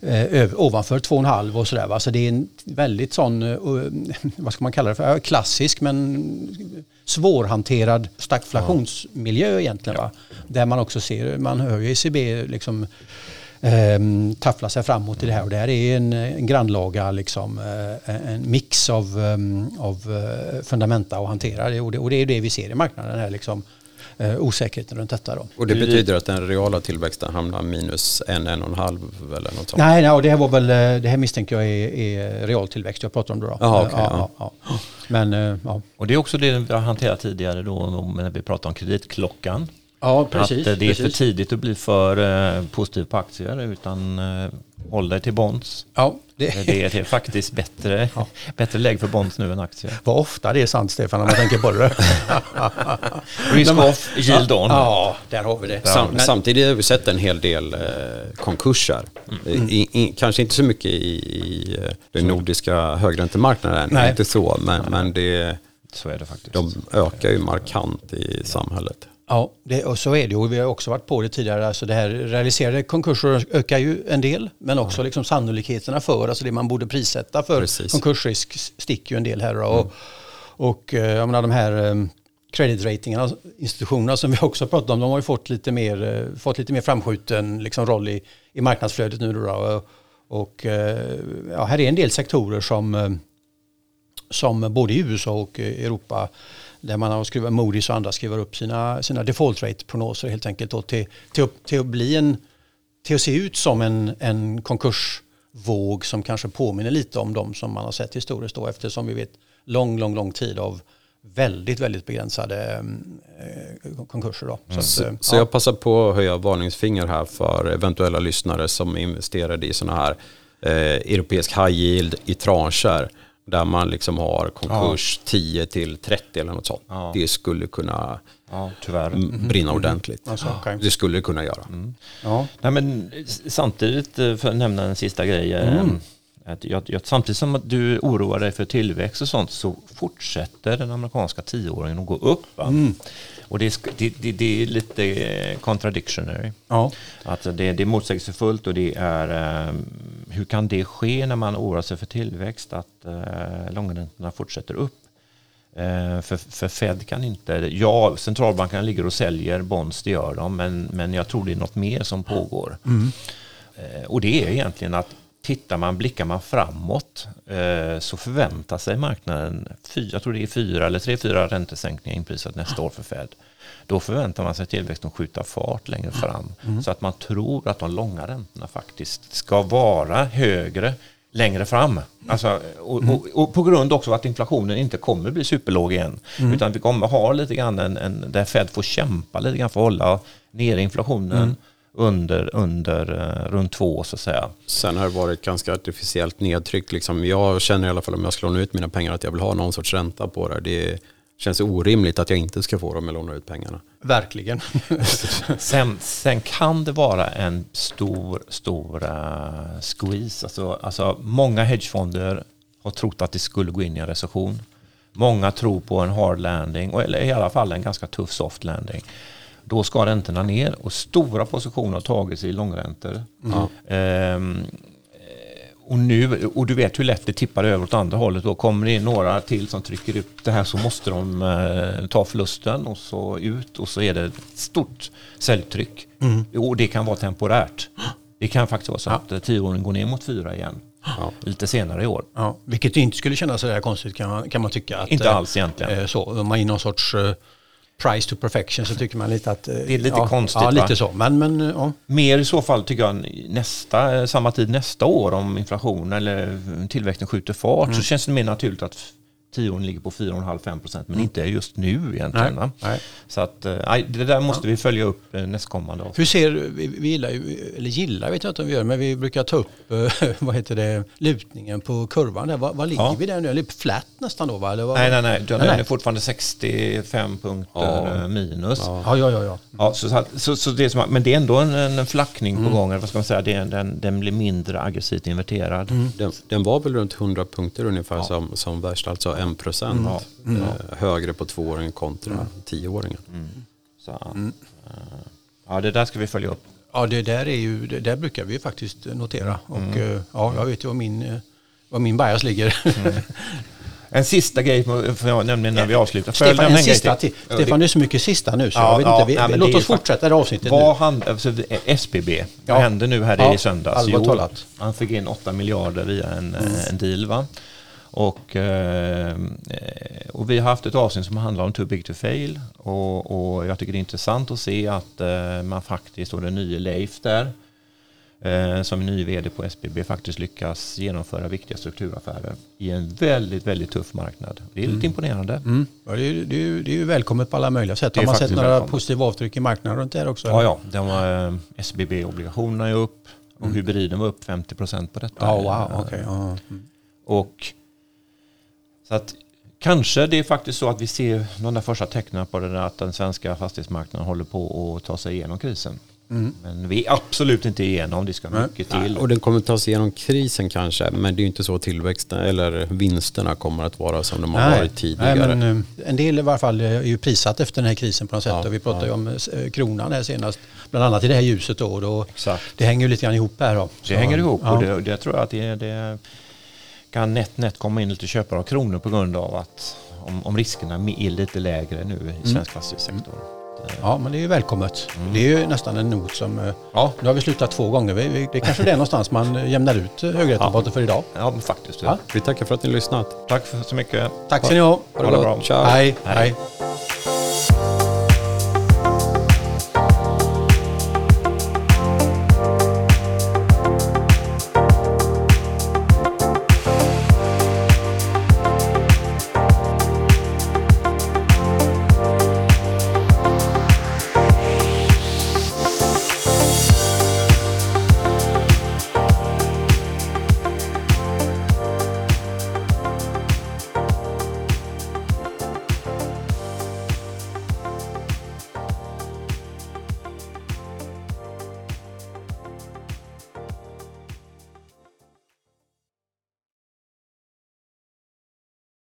eh, ovanför 2,5 och sådär. Så det är en väldigt sån, eh, (laughs) vad ska man kalla det för, klassisk men svårhanterad stagflationsmiljö egentligen. Va? Där man också ser, man hör ju ECB liksom eh, taffla sig framåt i det här och det här är en, en grannlaga liksom, eh, en mix av, um, av uh, fundamenta att hantera och, det och det är det vi ser i marknaden här liksom eh, osäkerheten runt detta. Då. Och det betyder att den reala tillväxten hamnar minus en, en och en halv eller något sånt? Nej, nej det här var väl, eh, det här misstänker jag är, är real tillväxt jag pratar om då. då. Aha, okay, ja, ja. Ja, Men, eh, ja. Och det är också det vi har hanterat tidigare då när vi pratade om kreditklockan. Ja, precis. Att det är precis. för tidigt att bli för positiv på aktier utan håll dig till bonds. Ja, det, det är faktiskt bättre, (laughs) ja. bättre läge för bonds nu än aktier. Vad ofta det är sant Stefan, när man tänker på det. (laughs) Risk off, yield on. Ja, där har vi det. Sam, samtidigt har vi sett en hel del eh, konkurser. Mm. I, i, kanske inte så mycket i, i eh, den nordiska högräntemarknaden, inte så, men, men det, så är det faktiskt. de ökar ju markant i samhället. Ja, det, och så är det. Och vi har också varit på det tidigare. Alltså det här realiserade konkurser ökar ju en del. Men också liksom sannolikheterna för, alltså det man borde prissätta för Precis. konkursrisk sticker ju en del här. Mm. Och, och eh, jag menar de här um, credit ratingarna, institutionerna som vi också pratat om, de har ju fått lite mer, uh, fått lite mer framskjuten liksom, roll i, i marknadsflödet nu. Då, då. Och ja, här är en del sektorer som, som både i USA och Europa där man har skrivit, Moody's och andra skriver upp sina, sina default rate-prognoser helt enkelt då, till, till, till, att bli en, till att se ut som en, en konkursvåg som kanske påminner lite om de som man har sett historiskt då eftersom vi vet lång, lång, lång tid av väldigt, väldigt begränsade eh, konkurser. Då. Mm. Så, att, så, ja. jag passar på att höja varningsfinger här för eventuella lyssnare som investerade i sådana här eh, europeisk high yield i trancher där man liksom har konkurs ja. 10 till 30 eller något sånt. Ja. Det skulle kunna ja, tyvärr. brinna mm. ordentligt. Alltså, okay. Det skulle det kunna göra. Mm. Ja. Nej, men samtidigt, eh, för att nämna en sista grej. Eh, mm. Att jag, jag, samtidigt som du oroar dig för tillväxt och sånt så fortsätter den amerikanska tioåringen att gå upp. Mm. Och det, det, det, det, är lite eh, contradictionary. Ja. Alltså det, det är motsägelsefullt och det är hur kan det ske när man oroar sig för tillväxt att eh, långräntorna fortsätter upp? Eh, för, för Fed kan inte, ja centralbankerna ligger och säljer bonds, det gör de, men, men jag tror det är något mer som pågår. Mm. Och det är egentligen att tittar man, blickar man framåt eh, så förväntar sig marknaden, jag tror det är fyra eller tre, fyra räntesänkningar inprisat nästa år för Fed. Då förväntar man sig tillväxten skjuta fart längre fram. Mm. Så att man tror att de långa räntorna faktiskt ska vara högre längre fram. Alltså, och, och, och, på grund också av att inflationen inte kommer bli superlåg igen. Mm. Utan vi kommer ha lite grann en, en, där Fed får kämpa lite grann för att hålla nere inflationen. Mm under, under uh, runt två så att säga. Sen har det varit ganska artificiellt nedtryck. Liksom. Jag känner i alla fall om jag ska låna ut mina pengar att jag vill ha någon sorts ränta på det. Det känns orimligt att jag inte ska få dem jag lånar ut pengarna. Verkligen. (laughs) sen, sen, kan det vara en stor, stor uh, squeeze. Alltså, alltså, många hedgefonder har trott att det skulle gå in i en recession. Många tror på en hard landing, eller i alla fall en ganska tuff soft landing. Då ska räntorna ner och stora positioner har tagits i långräntor. Mm. Ehm, och, nu, och du vet hur lätt det tippar över åt andra hållet. Då kommer det in några till som trycker upp det här så måste de eh, ta förlusten och så ut och så är det ett stort säljtryck. Mm. Och det kan vara temporärt. Det kan faktiskt vara så att ja. tioåringen går ner mot fyra igen. Ja. Lite senare i år. Ja, vilket inte skulle kännas så där konstigt kan man, kan man tycka. Att, inte alls egentligen. Eh, så, man är i någon sorts eh, price to perfection så tycker man lite att... Eh, det är lite ja, konstigt Ja, lite så. Men, men, ja. Mer i så fall tycker jag nästa, samma tid nästa år om inflation eller tillväxten skjuter fart mm. så känns det mer naturligt att tioåringen ligger på 4,5-5 procent, men mm. inte just nu egentligen. Nej, nej. Så att, eh, nej, det där måste ja. vi följa upp eh, nästkommande år. Hur ser, vi, vi gillar ju, eller gillar vet jag inte om vi gör, men vi brukar ta upp, (laughs) vad heter det, lutningen på kurvan där. Vad, vad ligger ja. vi där nu? Eller flat nästan då va? Eller vad? Nej, nej, nej, den är fortfarande 65 punkter ja. minus. Ja, ja, ja. ja. ja så, så, så det som, men det är ändå en, en flackning mm. på gång, eller vad ska man säga, det, den, den blir mindre aggressivt inverterad. Mm. Den, den, var väl runt 100 punkter ungefär som, som värst, alltså 1 procent mm. mm. högre på tvååringen kontra mm. tioåringen. Mm. Så, mm. Eh, ja, det där ska vi följa upp. Ja, det där, är ju, det där brukar vi faktiskt notera. Och mm. eh, ja, jag vet ju var min, eh, var min bias ligger. Mm. (laughs) En sista grej, för jag nämnde när vi avslutar. Stefan, en, en sista till. Stefan, det är så mycket sista nu så ja, jag vet ja, inte. Vi, nej, låt oss fortsätta det avsnittet vad nu. Han, alltså, SBB, ja. vad hände nu här i söndags? Jo, han fick in 8 miljarder via en, mm. en deal. Va? Och, eh, och vi har haft ett avsnitt som handlar om too big to fail. Och, och jag tycker det är intressant att se att eh, man faktiskt, och den nya Leif där, eh, som ny vd på SBB faktiskt lyckas genomföra viktiga strukturaffärer i en väldigt, väldigt tuff marknad. Det är lite mm. imponerande. Mm. Ja, det, är, det, är, det är ju välkommet på alla möjliga sätt. Har man sett några välkommet. positiva avtryck i marknaden runt det här också? Ja, ja. De, SBB-obligationerna är upp och mm. hybriden var upp 50 procent på detta. Ja, wow. Okay. Ja. Mm. Och så att kanske det är faktiskt så att vi ser de där första tecknen på det där att den svenska fastighetsmarknaden håller på att ta sig igenom krisen. Mm. Men vi är absolut inte igenom, det ska mycket till. Ja, och den kommer ta sig igenom krisen kanske, men det är inte så tillväxten eller vinsterna kommer att vara som de har Nej. varit tidigare. Nej, men, eh, en del i varje fall är ju prissatt efter den här krisen på något sätt. Ja, och vi pratade ju om eh, kronan här senast, bland annat i det här ljuset då. då det hänger ju lite grann ihop här då. Det hänger ihop och det, det tror jag att det, det kan nätt nätt komma in lite köpare av kronor på grund av att om, om riskerna är lite lägre nu i mm. svensk mm. fastighetssektor. Ja, men det är ju välkommet. Mm. Det är ju nästan en not som... Eh, ja. Nu har vi slutat två gånger. Det är kanske det är någonstans man jämnar ut högrättenpotten ja. för idag. Ja, men faktiskt. Ja. Vi tackar för att ni har lyssnat. Tack så mycket. Tack ska ni ha. Ha det bra. Ciao. Hej. Hej. Hej.